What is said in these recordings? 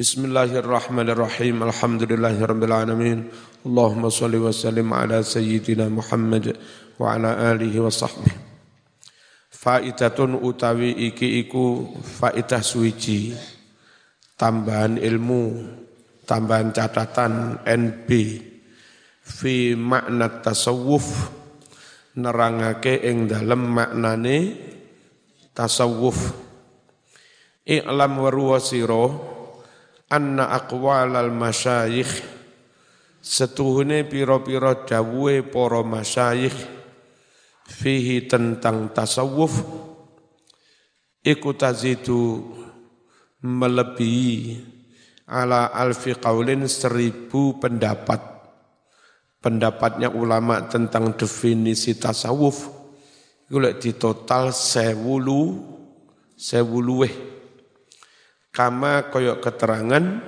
Bismillahirrahmanirrahim. Alhamdulillahirabbil alamin. Allahumma shalli wa sallim ala sayyidina Muhammad wa ala alihi wa sahbihi. Faidatun utawi iki iku faidah suwiji tambahan ilmu, tambahan catatan NB fi makna tasawuf nerangake ing dalem maknane tasawuf i'lam waruwasiro anna aqwalal masyayikh. Setuhune pira-pira dawuhe para masyayikh. Fihi tentang tasawuf. Iku tazidu melebihi ala alfi qaulin seribu pendapat. Pendapatnya ulama tentang definisi tasawuf. Itu di total sewulu sewuluweh kama koyok keterangan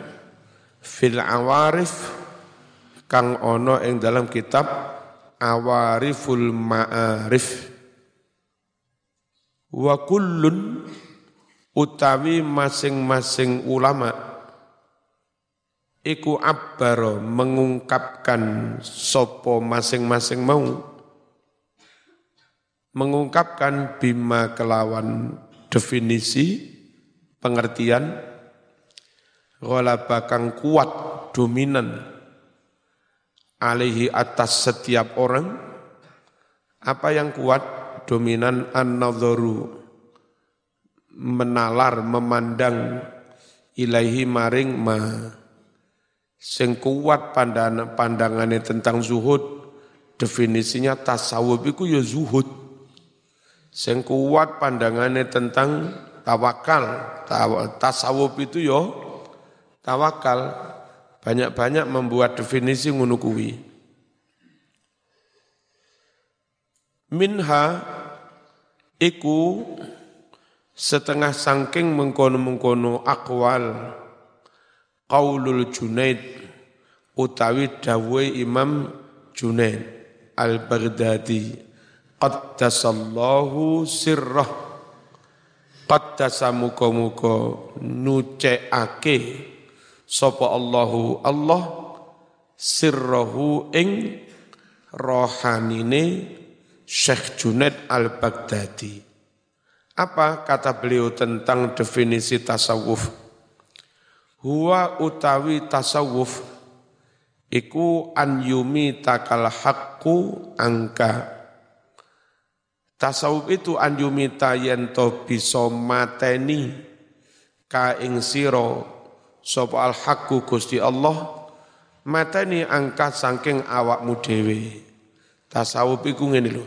fil awarif kang ono ing dalam kitab awariful ma'arif. Wa kullun utawi masing-masing ulama iku abbaro mengungkapkan sopo masing-masing mau. Mengungkapkan bima kelawan definisi pengertian ghalaba kang kuat dominan alaihi atas setiap orang apa yang kuat? Dominan an-nadharu menalar memandang ilahi maring ma. Sing kuat pandangan pandangane tentang zuhud definisinya tasawuf iku ya zuhud. Sing kuat pandangane tentang tawakal. Tasawuf itu yo tawakal. Banyak-banyak membuat definisi ngono Minha iku setengah sangking mengkono-mengkono akwal qaulul Junaid utawi dawuhe Imam Junaid Al-Baghdadi qaddasallahu sirrah qaddasa muka-muka nuceake sapa Allahu Allah sirrahu ing rohanine Syekh Junaid Al-Baghdadi. Apa kata beliau tentang definisi tasawuf? Huwa utawi tasawuf iku an yumi takal haqqu angka Tasawuf itu anjumita yen to bisa mateni ka ing sira sapa al haqqu Gusti Allah mateni angka saking awakmu dhewe. Tasawuf iku ngene lho.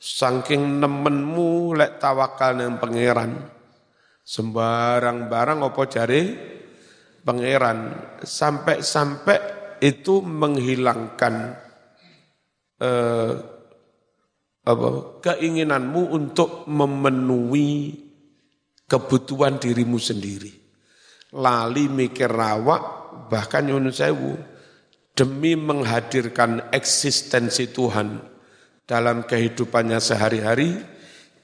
Saking nemenmu lek tawakal nang pangeran. Sembarang barang apa jare pangeran sampai-sampai itu menghilangkan eh, apa keinginanmu untuk memenuhi kebutuhan dirimu sendiri. Lali mikir rawak bahkan Yunus Sewu demi menghadirkan eksistensi Tuhan dalam kehidupannya sehari-hari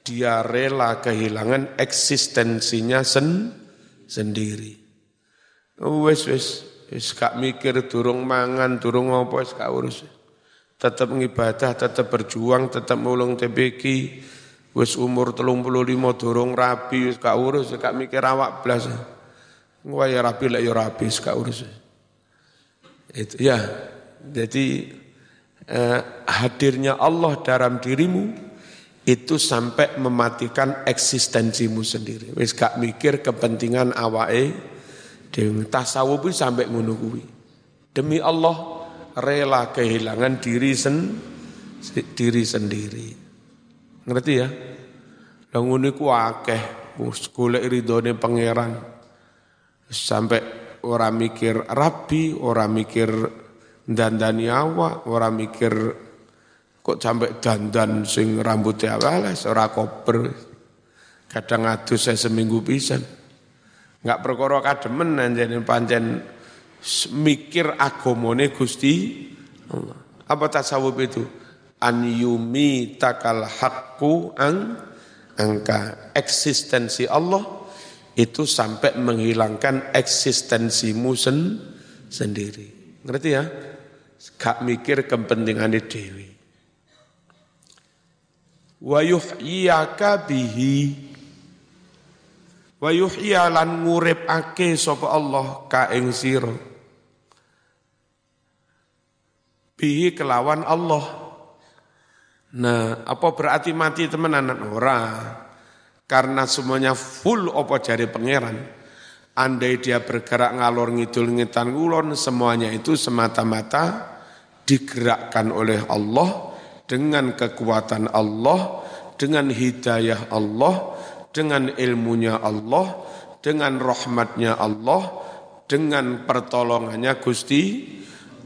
dia rela kehilangan eksistensinya sen sendiri. Wes wes gak mikir durung mangan, durung apa gak urus tetap ngibadah, tetap berjuang, tetap mulung TBK, wis umur telung puluh lima dorong rapi, wis gak urus, gak mikir awak belas. Wah ya rapi lah ya rapi, gak urus. Itu ya, jadi eh, hadirnya Allah dalam dirimu itu sampai mematikan eksistensimu sendiri. Wis gak mikir kepentingan awae, dewi tasawuf sampai ngono Demi Allah rela kehilangan diri sen, diri sendiri. Ngerti ya? Lah iku akeh golek ridhone pangeran. Sampai ora mikir rabi, ora mikir dandani awak, ora mikir kok sampai dandan sing rambutnya awalas ora koper. Kadang adus saya seminggu pisan. Enggak perkara kademen anjene pancen mikir agamane Gusti Allah. Apa tasawuf itu? An yumi takal haqqu ang angka eksistensi Allah itu sampai menghilangkan eksistensimu sen sendiri. Ngerti ya? Gak mikir kepentingan dewi. Wa bihi wa yuhya lan nguripake Allah ka ing bihi kelawan Allah nah apa berarti mati temenan ora karena semuanya full opo jari pangeran. Andai dia bergerak ngalor ngidul ngitan ngulon, semuanya itu semata-mata digerakkan oleh Allah dengan kekuatan Allah, dengan hidayah Allah, dengan ilmunya Allah, dengan rahmatnya Allah, dengan pertolongannya Gusti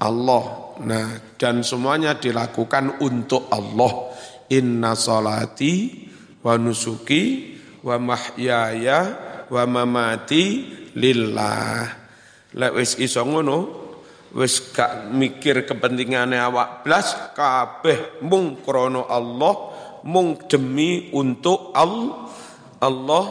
Allah. Nah, dan semuanya dilakukan untuk Allah. Inna salati wa nusuki wa mahyaya wa mamati lillah. Lek wis iso ngono, wis gak mikir kepentingane awak blas kabeh mung krana Allah, mung demi untuk Allah. Allah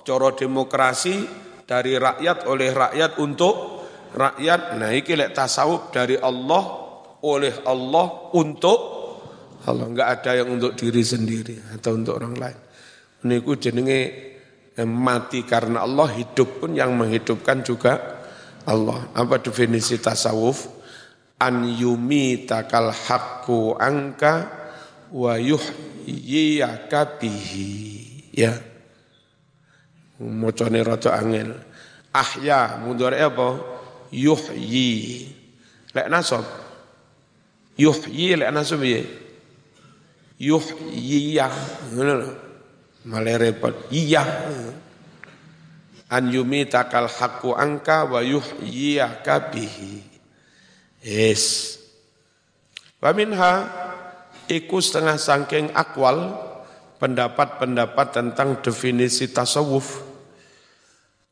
cara demokrasi dari rakyat oleh rakyat untuk rakyat. Nah iki lek tasawuf dari Allah oleh Allah untuk Allah enggak ada yang untuk diri sendiri atau untuk orang lain. Niku jenenge eh, mati karena Allah, hidup pun yang menghidupkan juga Allah. Apa definisi tasawuf? An yumi takal hakku angka wa yuhyiyaka bihi. Ya. Mocone rada angel. Ahya mundur apa? Yuhyi. Lek nasab. Yuhyi lek nasab ya yuhyiyah malah repot. Iya an takal haqqu angka wa yuhyiyaka bihi. Yes. Wa minha iku setengah sangking akwal pendapat-pendapat tentang definisi tasawuf.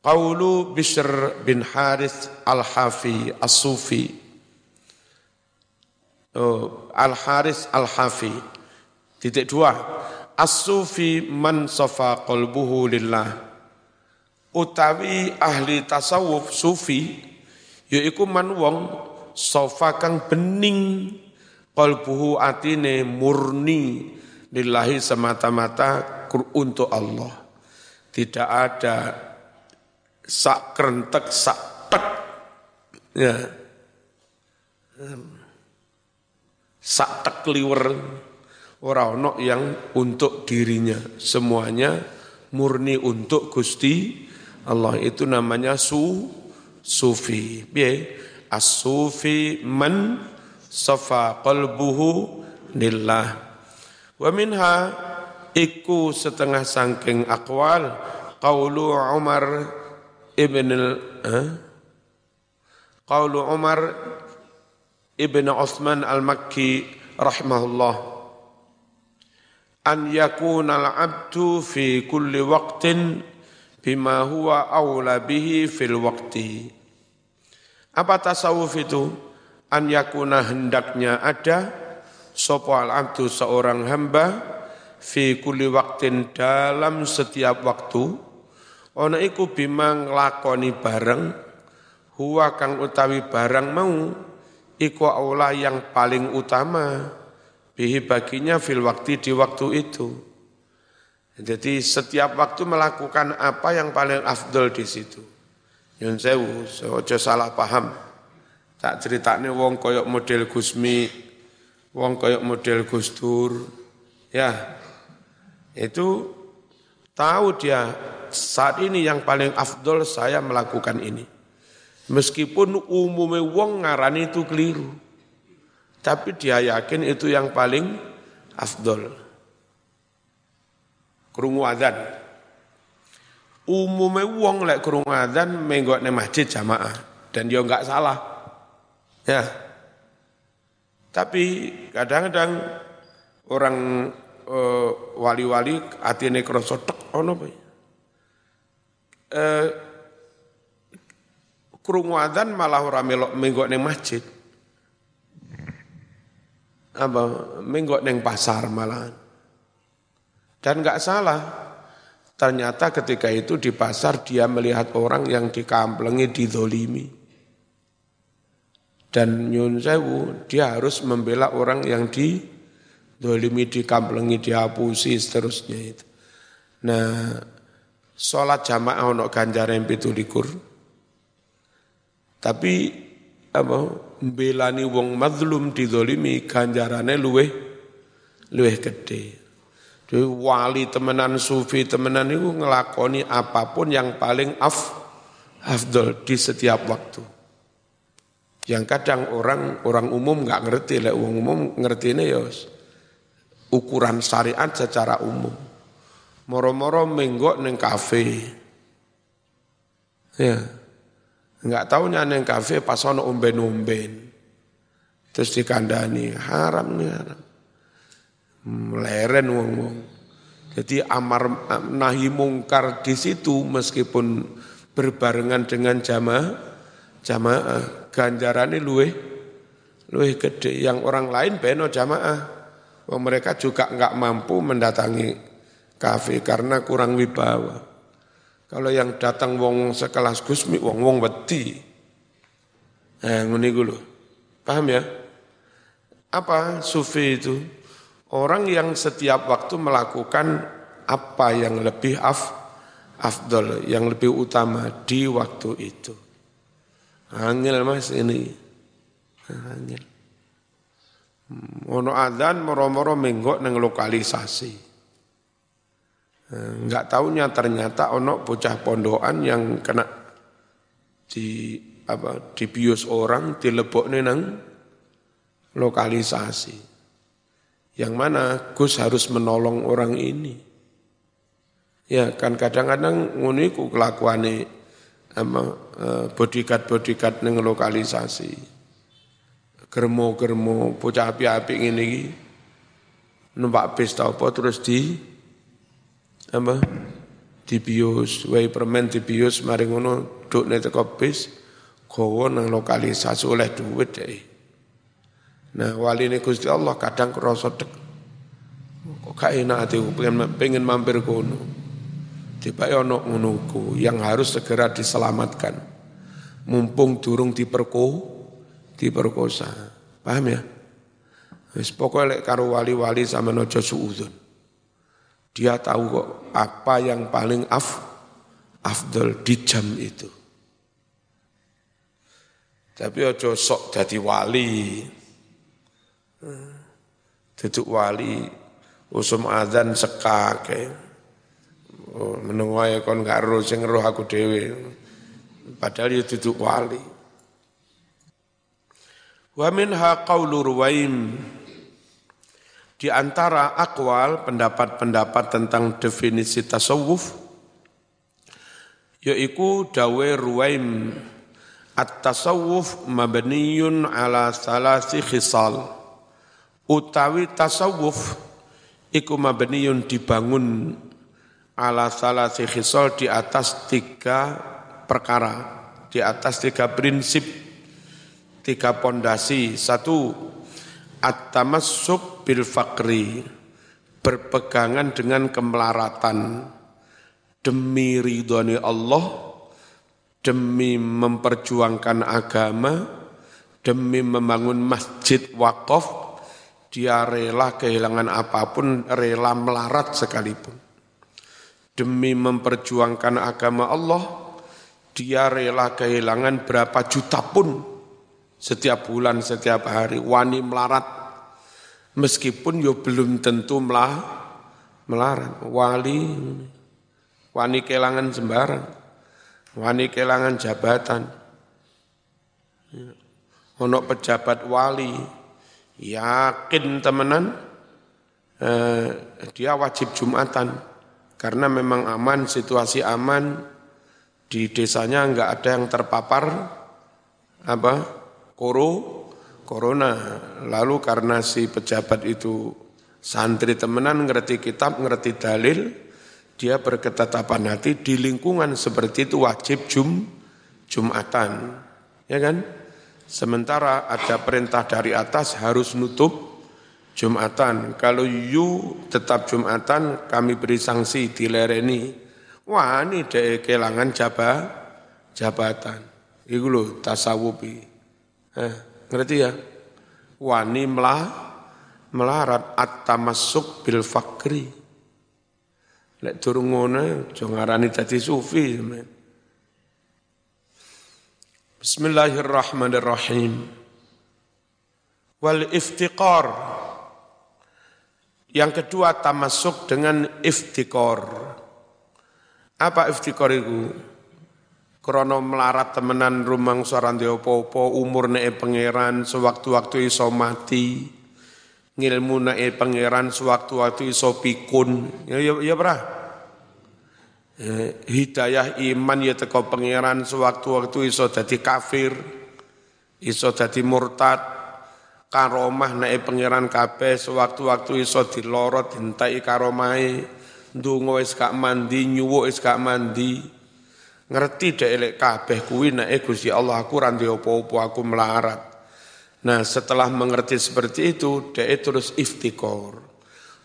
Qaulu Bishr bin Harith Al-Hafi As-Sufi oh, Al-Harith Al-Hafi. Titik dua, as-sufi man safa qalbuhu lillah. Utawi ahli tasawuf sufi yaiku man wong sofa kang bening qalbuhu atine murni lillahi semata-mata untuk Allah. Tidak ada sak kerentek sak tek ya sak tek liwer Orang ono yang untuk dirinya, semuanya murni untuk Gusti Allah itu namanya su sufi. Piye? As-sufi man safa qalbuhu lillah. Wa minha iku setengah sangking akwal qaulu Umar ibn al eh? qaulu Umar ibn Uthman al-Makki rahimahullah an yakuna al-abdu fi kulli waqtin bima huwa aula bihi fil waqti. Apa tasawuf itu? An yakuna hendaknya ada sopo al-abdu seorang hamba fi kulli waqtin dalam setiap waktu ana iku bima nglakoni bareng huwa kang utawi barang mau iku aula yang paling utama bihi baginya fil waktu di waktu itu. Jadi setiap waktu melakukan apa yang paling afdol di situ. Yun sewu, salah paham. Tak ceritanya wong koyok model Gusmi, wong koyok model Gustur. Ya, itu tahu dia saat ini yang paling afdol saya melakukan ini. Meskipun umumnya wong ngarani itu keliru. Tapi dia yakin itu yang paling afdol. Krungu adzan. Umumnya wong lek krungu adzan menggok masjid jamaah dan dia enggak salah. Ya. Tapi kadang-kadang orang uh, wali-wali atine krasa tek ono apa? Eh krungu adzan malah ora melok menggok masjid apa menggok neng pasar malahan. Dan nggak salah Ternyata ketika itu di pasar dia melihat orang yang dikamplengi, didolimi. Dan nyun sewu, dia harus membela orang yang didolimi, dikamplengi, dihapusi, seterusnya itu. Nah, sholat jamaah ono ganjaran pitu likur. Tapi apa belani wong mazlum didolimi ganjarane luweh luweh gede. Jadi wali temenan sufi temenan itu ngelakoni apa pun yang paling af afdol di setiap waktu. Yang kadang orang orang umum nggak ngerti lah, orang umum ngerti ini ya ukuran syariat secara umum. Moro-moro menggok neng kafe. Ya. Enggak tahunya neng kafe pas ono umben-umben. Terus dikandani, haram nih haram. Meleren wong-wong. Jadi amar nahi mungkar di situ meskipun berbarengan dengan jamaah, jamaah ganjarannya luwe, luwe gede. Yang orang lain beno jamaah. Mereka juga enggak mampu mendatangi kafe karena kurang wibawa. Kalau yang datang wong sekelas Gusmi, wong wong wedi. Eh, ngene lho. Paham ya? Apa sufi itu? Orang yang setiap waktu melakukan apa yang lebih af, afdol, yang lebih utama di waktu itu. Angel mas ini. Angel. Mono adzan moro-moro menggok neng lokalisasi. Enggak tahunya ternyata ono bocah pondokan yang kena di apa di bius orang dilebok nang lokalisasi. Yang mana Gus harus menolong orang ini. Ya kan kadang-kadang nguniku kelakuane apa eh, bodyguard-bodyguard ning lokalisasi. Germo-germo bocah api-api ngene iki numpak bis apa terus di apa dibius wae permen dibius mari ngono dukne teko bis gawa nang lokalisasi oleh duit deh. Nah wali ini Gusti Allah kadang kerasa dek. Kok gak enak hati pengen, pengen mampir kono. Tiba ono ngonoku yang harus segera diselamatkan. Mumpung durung diperko, diperkosa. Paham ya? Wis pokoknya lek karo wali-wali sama nojo suudun. Dia tahu kok apa yang paling af, afdol di jam itu. Tapi ojo sok jadi wali. Duduk wali, usum adzan sekake. Oh, menunggu kon gak roh sing roh aku dewe. Padahal dia duduk wali. Wa minha qawlu ruwaim di antara akwal pendapat-pendapat tentang definisi tasawuf yaitu dawe Ruwaim at-tasawuf mabniyun ala salasi khisal. Utawi tasawuf iku mabniyun dibangun ala salasi khisal di atas tiga perkara di atas tiga prinsip tiga pondasi. Satu at-tamassuk bil fakri berpegangan dengan kemelaratan. Demi ridhoni Allah demi memperjuangkan agama demi membangun masjid wakaf dia rela kehilangan apa pun rela melarat sekalipun. Demi memperjuangkan agama Allah dia rela kehilangan berapa juta pun. Setiap bulan, setiap hari, wani melarat. Meskipun yo belum tentu melah, melarat. Wali, wani kelangan sembarang. Wani kelangan jabatan. Ono pejabat wali, yakin temenan, eh, dia wajib Jumatan. Karena memang aman, situasi aman, di desanya enggak ada yang terpapar apa koro, corona. Lalu karena si pejabat itu santri temenan ngerti kitab, ngerti dalil, dia berketetapan hati di lingkungan seperti itu wajib jum jumatan. Ya kan? Sementara ada perintah dari atas harus nutup Jumatan. Kalau you tetap Jumatan, kami beri sanksi dilereni wani dek kelangan jabah, jabatan. Iku lho tasawufi. Eh, ngerti ya? Wani melah, melarat at-tamassuk bil fakri. Lek durung ngono aja ngarani dadi sufi. Bismillahirrahmanirrahim. Wal iftiqar. Yang kedua tamasuk dengan iftikor. Apa iftikor itu? Krono melarat temenan rumang seorang opo-opo, umur ne pangeran, sewaktu-waktu iso mati. Ngilmu ne pangeran, sewaktu-waktu iso pikun. Ya, ya, ya berah? Eh, hidayah iman ya teko pangeran, sewaktu-waktu iso jadi kafir, iso jadi murtad, karomah naik pangeran kabeh sewaktu-waktu iso dilorot dintai karomai ndonga wis gak mandi nyuwuk wis gak mandi ngerti dek elek kabeh kuwi nek Gusti Allah aku ra opo-opo aku melarat. Nah, setelah mengerti seperti itu, dek terus iftikor.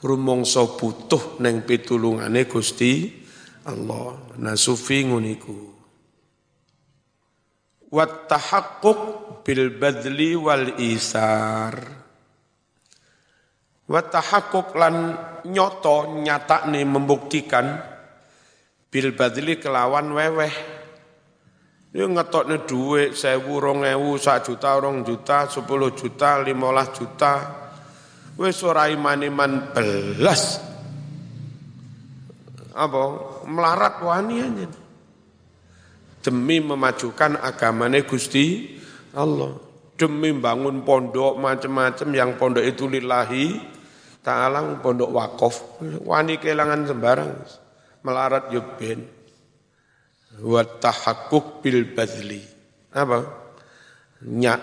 Rumongso butuh neng pitulungane Gusti Allah. Nah, sufi nguniku. Wat tahaqquq bil badli wal isar. Wat tahaqquq lan nyoto nyatakne membuktikan bil badli kelawan weweh. Ini ngetoknya duit sewu rong ewu sak juta rong juta sepuluh juta limolah juta. Wis ora iman-iman belas. Apa? Melarat wani demi memajukan agamanya Gusti Allah. Demi bangun pondok macam-macam yang pondok itu lillahi ta'ala pondok wakaf. Wani kehilangan sembarang melarat yubbin wa tahakkuk bil badli. Apa?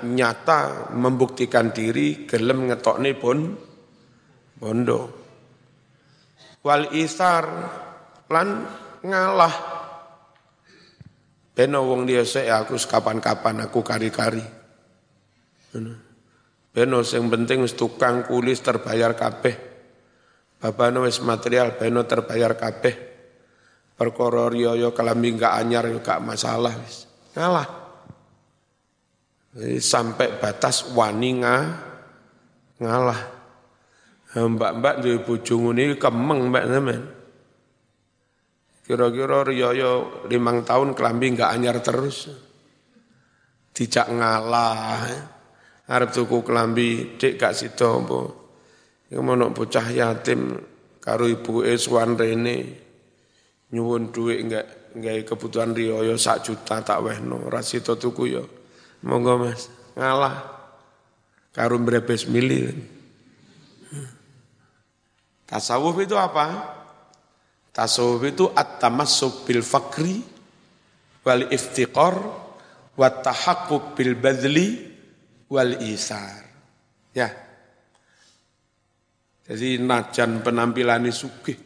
Nyata membuktikan diri gelem ngetokne pun bondo. Wal isar lan ngalah. Beno wong dia aku kapan-kapan aku kari-kari. Beno sing penting tukang kulis terbayar kabeh. Babano wis material beno terbayar kabeh perkara riyo kelambi enggak anyar enggak masalah wis. Ngalah. Sampai batas wani ngalah. Mbak-mbak duwe bojo ngene kemeng mbak sampean. Kira-kira riyo limang tahun kelambi enggak anyar terus. Dijak ngalah. Arep tuku kelambi dik gak sida apa. Iku bocah yatim karo ibuke suwan rene nyuwun duit enggak enggak kebutuhan riyo sak juta tak wehno. Rasito tuku yo monggo Mas. Ngalah. Karun berebes mili. Tasawuf itu apa? Tasawuf itu at-tamassuk bil fakri wal iftiqar wa tahaqquq bil badli wal isar. Ya. Jadi najan penampilan sugih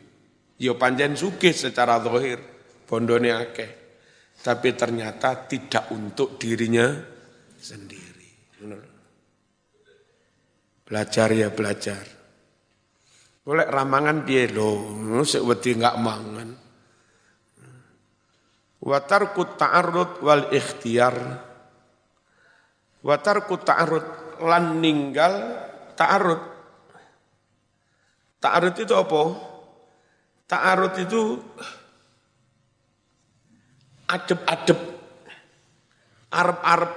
Ya panjen sugih secara zahir, bondone akeh. Tapi ternyata tidak untuk dirinya sendiri. Belajar ya belajar. Boleh ramangan dia loh, sik wedi enggak mangan. Watarku ta'arud wal ikhtiar. Watarku ta'arud lan ninggal ta'arud. Ta'arud itu apa? Ta'arud itu adep-adep, arep-arep,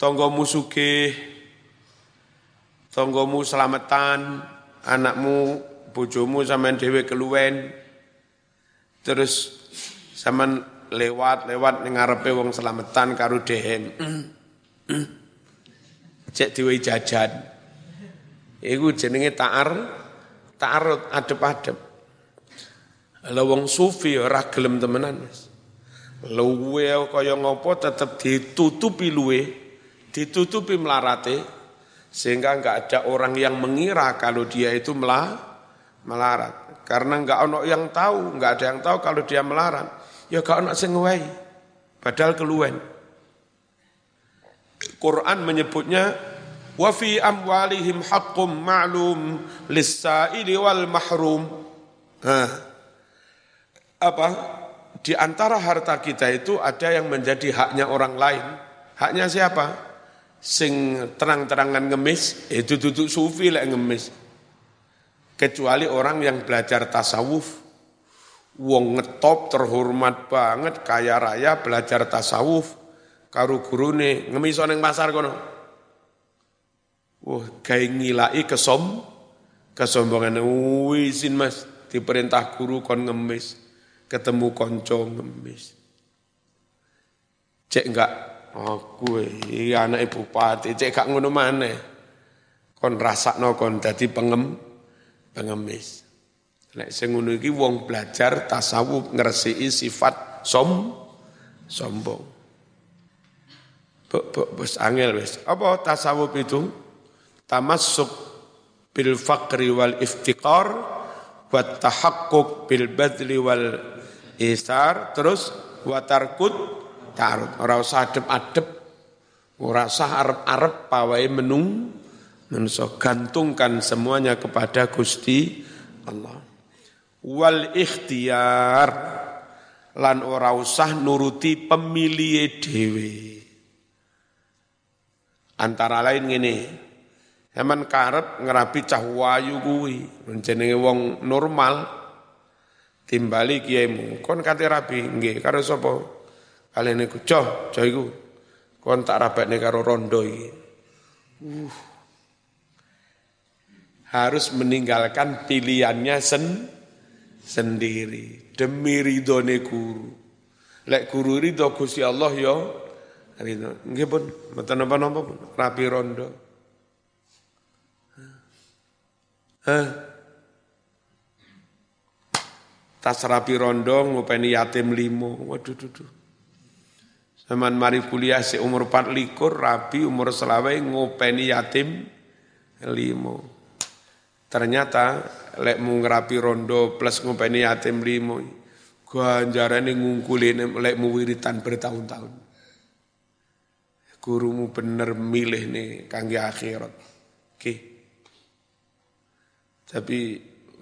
tonggomu sugih, tonggomu selamatan, anakmu, bojomu sampean dhewe keluwen, terus sampean lewat-lewat ngarepe wong selamatan karo dehem. Cek diwe jajan. Iku jenenge ta'ar ta'arud adep-adep. Lah wong sufi ora gelem temenan Mas. Luwe kaya ngopo tetep ditutupi luwe, ditutupi melarate sehingga enggak ada orang yang mengira kalau dia itu melah, melarat. Karena enggak ono yang tahu, enggak ada yang tahu kalau dia melarat. Ya enggak ono sing Padahal keluwen. Quran menyebutnya wa fi amwalihim haqqum ma'lum lis-sa'ili wal mahrum Nah, apa? Di antara harta kita itu ada yang menjadi haknya orang lain. Haknya siapa? Sing terang-terangan ngemis, itu duduk sufi lah ngemis. Kecuali orang yang belajar tasawuf. Wong ngetop terhormat banget, kaya raya, belajar tasawuf. Karu gurune ngemis neng pasar kono. Wah, kayak ngilai kesom, kesombongan. Wisin mas, diperintah guru kon ngemis. Ketemu konco ngemis. Cek enggak, aku oh, anak ibu pati, cek gak ngono mana. Kon no kon dadi pengem, pengemis. Lek sing ngono iki wong belajar tasawuf ngresiki sifat som sombong. Bos angel wis. Apa tasawuf itu? Tamassuk bil faqri wal iftiqar wa tahaqquq bil badli wal isar terus wa tarkut tarut. Ora usah adep-adep, ora usah arep-arep pawai menung Menso gantungkan semuanya kepada Gusti Allah. Wal ikhtiar lan ora usah nuruti pemilih dewe. Antara lain ngene, Heman karep ngerapi cah wayu kuwi, jenenge wong normal, timbali kiaimu, kon kate rapi, nggih, karo sapa? Kali niku, coh, coh iku, kon tak rabekne karo rondo iki. Uh, harus meninggalkan pilihannya sen sendiri demi ridhone guru. Lek guru ridho Gusti Allah ya ridho. Nggih pun mboten napa-napa pun rapi rondo. Hah? Tas rapi rondo ngopeni yatim limo. Waduh duh duh. Zaman mari kuliah si umur 4 likur, rapi umur selawe ngopeni yatim limo. Ternyata lek mu ngerapi rondo plus ngopeni yatim limo, ganjarane ngungkulin lek wiritan bertahun-tahun. Gurumu bener milih nih kangge akhirat. Oke. Tapi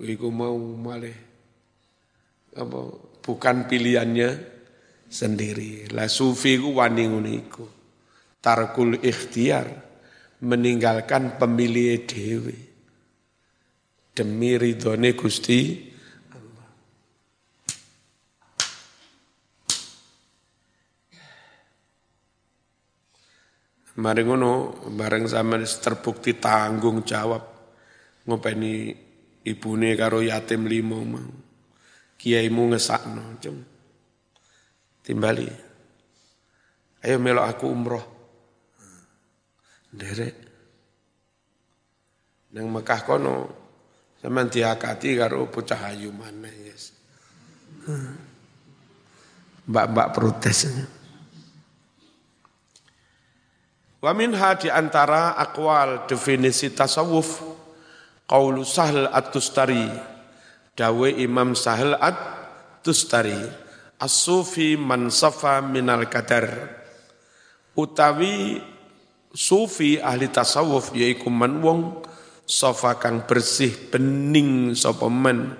iku mau malih apa bukan pilihannya sendiri. Lah sufi ku wani ngono iku. Tarkul ikhtiar meninggalkan pemilih dewi demi ridhone Gusti Allah. Mari ngono bareng sama terbukti tanggung jawab ngopeni ibune karo yatim limo mau. Kiaimu ngesakno, jom. Timbali. Ayo melok aku umroh. Derek. Nang Mekah kono Sampeyan diakati karo bocah ayu mana yes. Mbak-mbak protes. Wa minha di antara akwal definisi tasawuf qaulu Sahl At-Tustari. Dawe Imam Sahl At-Tustari. As-sufi man safa minal qadar. Utawi sufi ahli tasawuf yaiku man wong sofa kang bersih bening sapa men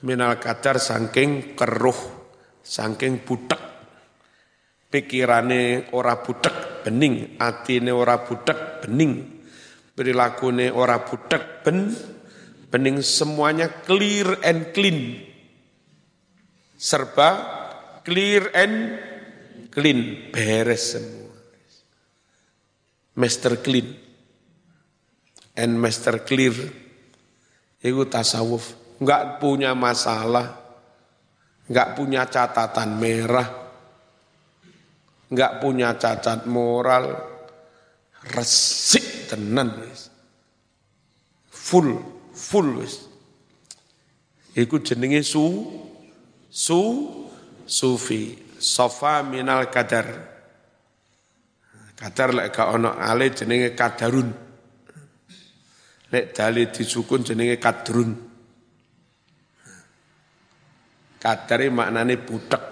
minal kadar saking keruh saking butek pikirane ora butek bening atine ora butek bening perilakune ora butek ben bening semuanya clear and clean serba clear and clean beres semua master clean and master clear. Itu tasawuf. Enggak punya masalah. Enggak punya catatan merah. Enggak punya cacat moral. Resik tenan wis. Full, full wis. Iku jenenge su su sufi, sofa minal kadar. Kadar lek gak ono ale jenenge kadarun. Nek dalil disukun jenenge kadrun. Kadare maknane butek.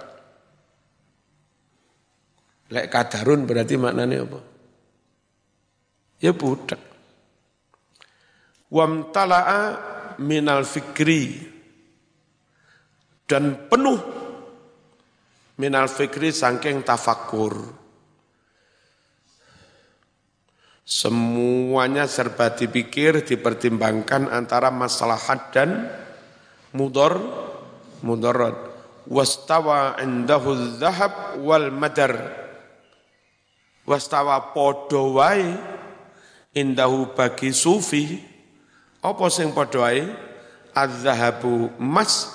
Lek kadarun berarti maknane apa? Ya butek. Wamtala'a minal fikri dan penuh minal fikri sangking tafakur. Semuanya serba dipikir, dipertimbangkan antara maslahat dan mudor, mudarat. Wastawa indahu zahab wal madar. Wastawa podo wae indahu bagi sufi. Apa sing podo wae? Az-zahabu emas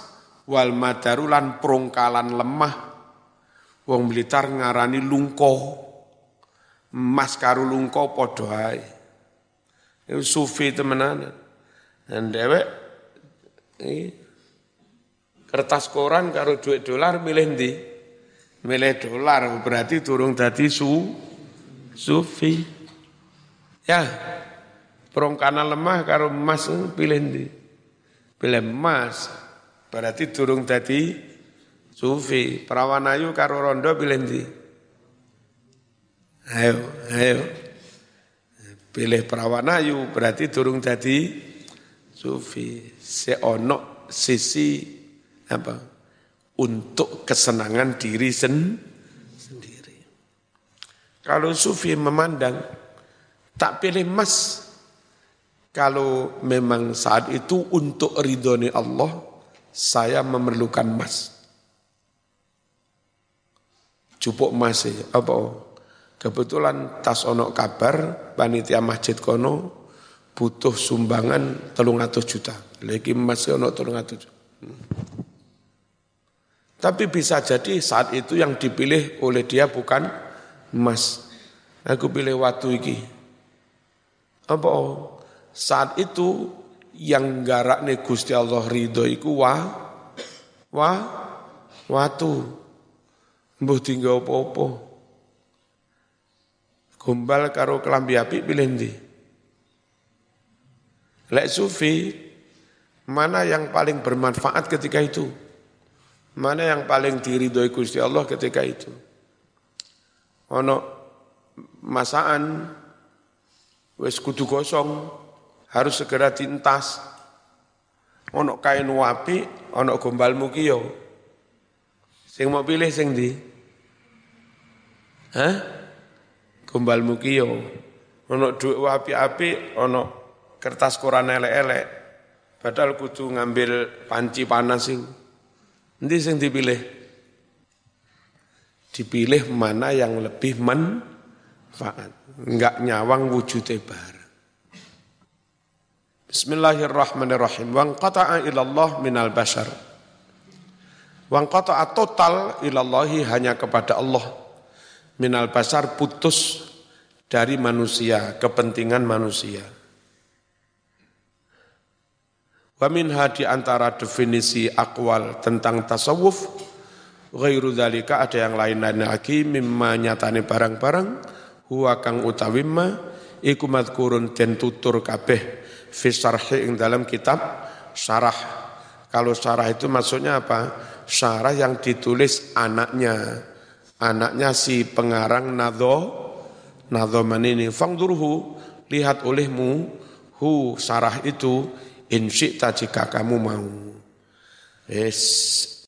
wal madaru lan prongkalan lemah. Wong Blitar ngarani lungkoh Mas karo lungko padha ae. Sufi temenan. Dan kertas koran karo duit dolar milih ndi? Milih dolar berarti turung dadi su sufi. Ya. Prongkana lemah karo emas pilih ndi? Pilih emas. Berarti turung dadi sufi. Perawan ayu karo rondo pilih ndi? Ayo, ayo. Pilih perawan ayu berarti turung jadi sufi. Seonok sisi apa? Untuk kesenangan diri sen, sendiri. Kalau sufi memandang tak pilih emas. Kalau memang saat itu untuk ridhoni Allah, saya memerlukan emas. Cupuk emas ya, apa? Kebetulan tas ono kabar panitia masjid kono butuh sumbangan telung atus juta. Lagi masih ono telung atus juta. Tapi bisa jadi saat itu yang dipilih oleh dia bukan emas. Aku pilih waktu iki. Apa? Saat itu yang garak Gusti Allah ridho iku wa wa watu. Mbuh tinggal apa-apa. Gombal karo kelambi api pilih ndi? Lek sufi, mana yang paling bermanfaat ketika itu? Mana yang paling diridhoi Gusti Allah ketika itu? Ono masaan wis kudu gosong, harus segera tintas. Ono kain wapi, ono gombal mukio. Sing mau pilih sing di? Hah? gombal mukiyo ono duit api-api ono kertas koran elek-elek padahal kudu ngambil panci panas sing nanti sing dipilih dipilih mana yang lebih manfaat enggak nyawang wujud bar Bismillahirrahmanirrahim. Wang qata'a ilallah minal bashar. Wang qata'a total ilallahi hanya kepada Allah. Minal basar putus dari manusia, kepentingan manusia. Wa minha di antara definisi akwal tentang tasawuf, ghairu dzalika ada yang lain-lain lagi mimma nyatane barang-barang huwa kang utawimma iku madkurun den tutur kabeh fi ing dalam kitab syarah. Kalau syarah itu maksudnya apa? Syarah yang ditulis anaknya anaknya si pengarang Nadho Nadhoman ini fangdurhu lihat olehmu hu sarah itu in jika kamu mau es